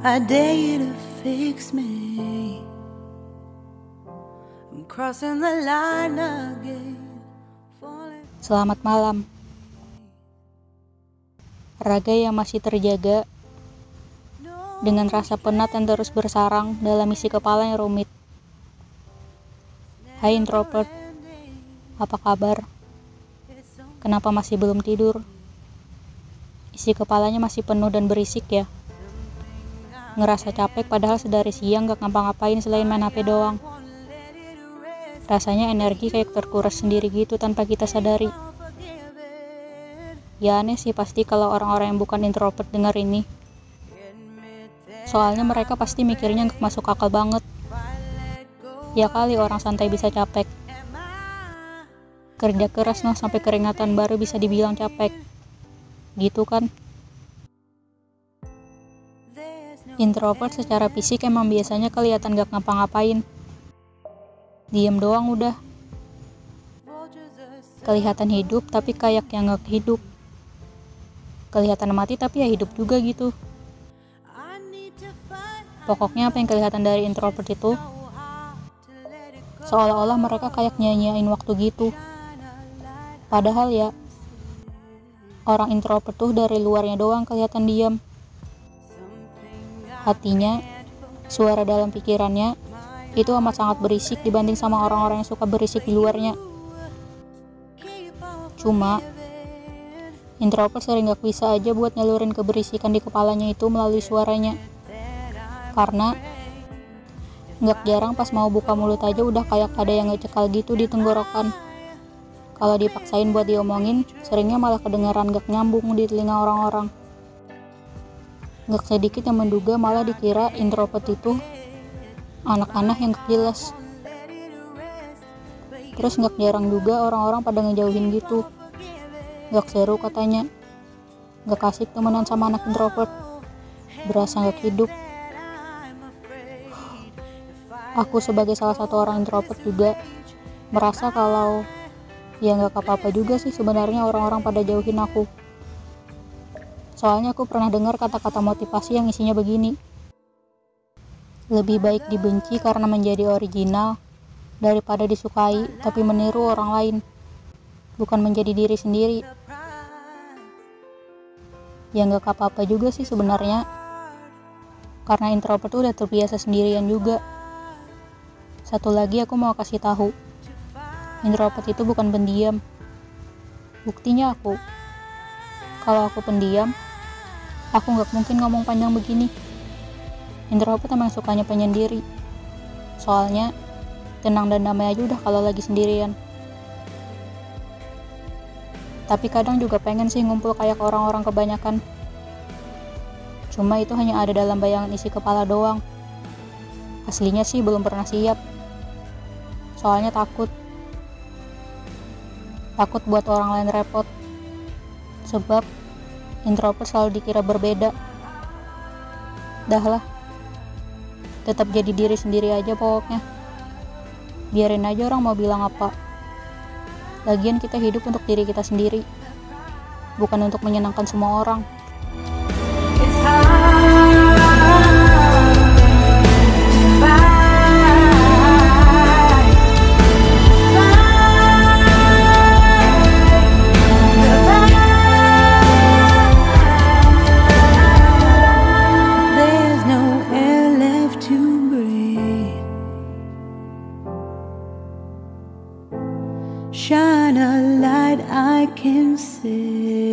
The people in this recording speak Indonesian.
I dare you to fix me. I'm crossing the line again. falling- Selamat malam. Raga yang masih terjaga dengan rasa penat yang terus bersarang dalam isi kepala yang rumit. Hai introvert, apa kabar? Kenapa masih belum tidur? Isi kepalanya masih penuh dan berisik ya. Ngerasa capek padahal sedari siang gak ngapa-ngapain selain main HP doang. Rasanya energi kayak terkuras sendiri gitu tanpa kita sadari. Ya aneh sih pasti kalau orang-orang yang bukan introvert dengar ini. Soalnya mereka pasti mikirnya nggak masuk akal banget. Ya kali orang santai bisa capek. Kerja keras noh sampai keringatan baru bisa dibilang capek. Gitu kan? Introvert secara fisik emang biasanya kelihatan gak ngapa-ngapain. Diem doang udah. Kelihatan hidup tapi kayak yang gak hidup. Kelihatan mati tapi ya hidup juga gitu. Pokoknya apa yang kelihatan dari introvert itu seolah-olah mereka kayak nyanyain waktu gitu. Padahal ya orang introvert tuh dari luarnya doang kelihatan diam. Hatinya, suara dalam pikirannya itu amat sangat berisik dibanding sama orang-orang yang suka berisik di luarnya. Cuma introvert sering gak bisa aja buat nyalurin keberisikan di kepalanya itu melalui suaranya. Karena nggak jarang pas mau buka mulut aja udah kayak ada yang ngecekal gitu di tenggorokan. Kalau dipaksain buat diomongin, seringnya malah kedengaran gak nyambung di telinga orang-orang. Gak sedikit yang menduga malah dikira introvert itu anak-anak yang jelas. Terus gak jarang juga orang-orang pada ngejauhin gitu. Gak seru katanya. Gak kasih temenan sama anak introvert. Berasa gak hidup. Aku sebagai salah satu orang introvert juga merasa kalau ya nggak apa-apa juga sih sebenarnya orang-orang pada jauhin aku. Soalnya aku pernah dengar kata-kata motivasi yang isinya begini. Lebih baik dibenci karena menjadi original daripada disukai tapi meniru orang lain. Bukan menjadi diri sendiri. Ya nggak apa-apa juga sih sebenarnya. Karena introvert udah terbiasa sendirian juga. Satu lagi aku mau kasih tahu. Introvert itu bukan pendiam. Buktinya aku. Kalau aku pendiam, aku nggak mungkin ngomong panjang begini. Introvert emang sukanya penyendiri. Soalnya, tenang dan damai aja udah kalau lagi sendirian. Tapi kadang juga pengen sih ngumpul kayak orang-orang kebanyakan. Cuma itu hanya ada dalam bayangan isi kepala doang. Aslinya sih belum pernah siap. Soalnya takut. Takut buat orang lain repot. Sebab introvert selalu dikira berbeda. Dah lah. Tetap jadi diri sendiri aja pokoknya. Biarin aja orang mau bilang apa. Lagian kita hidup untuk diri kita sendiri. Bukan untuk menyenangkan semua orang. I can see.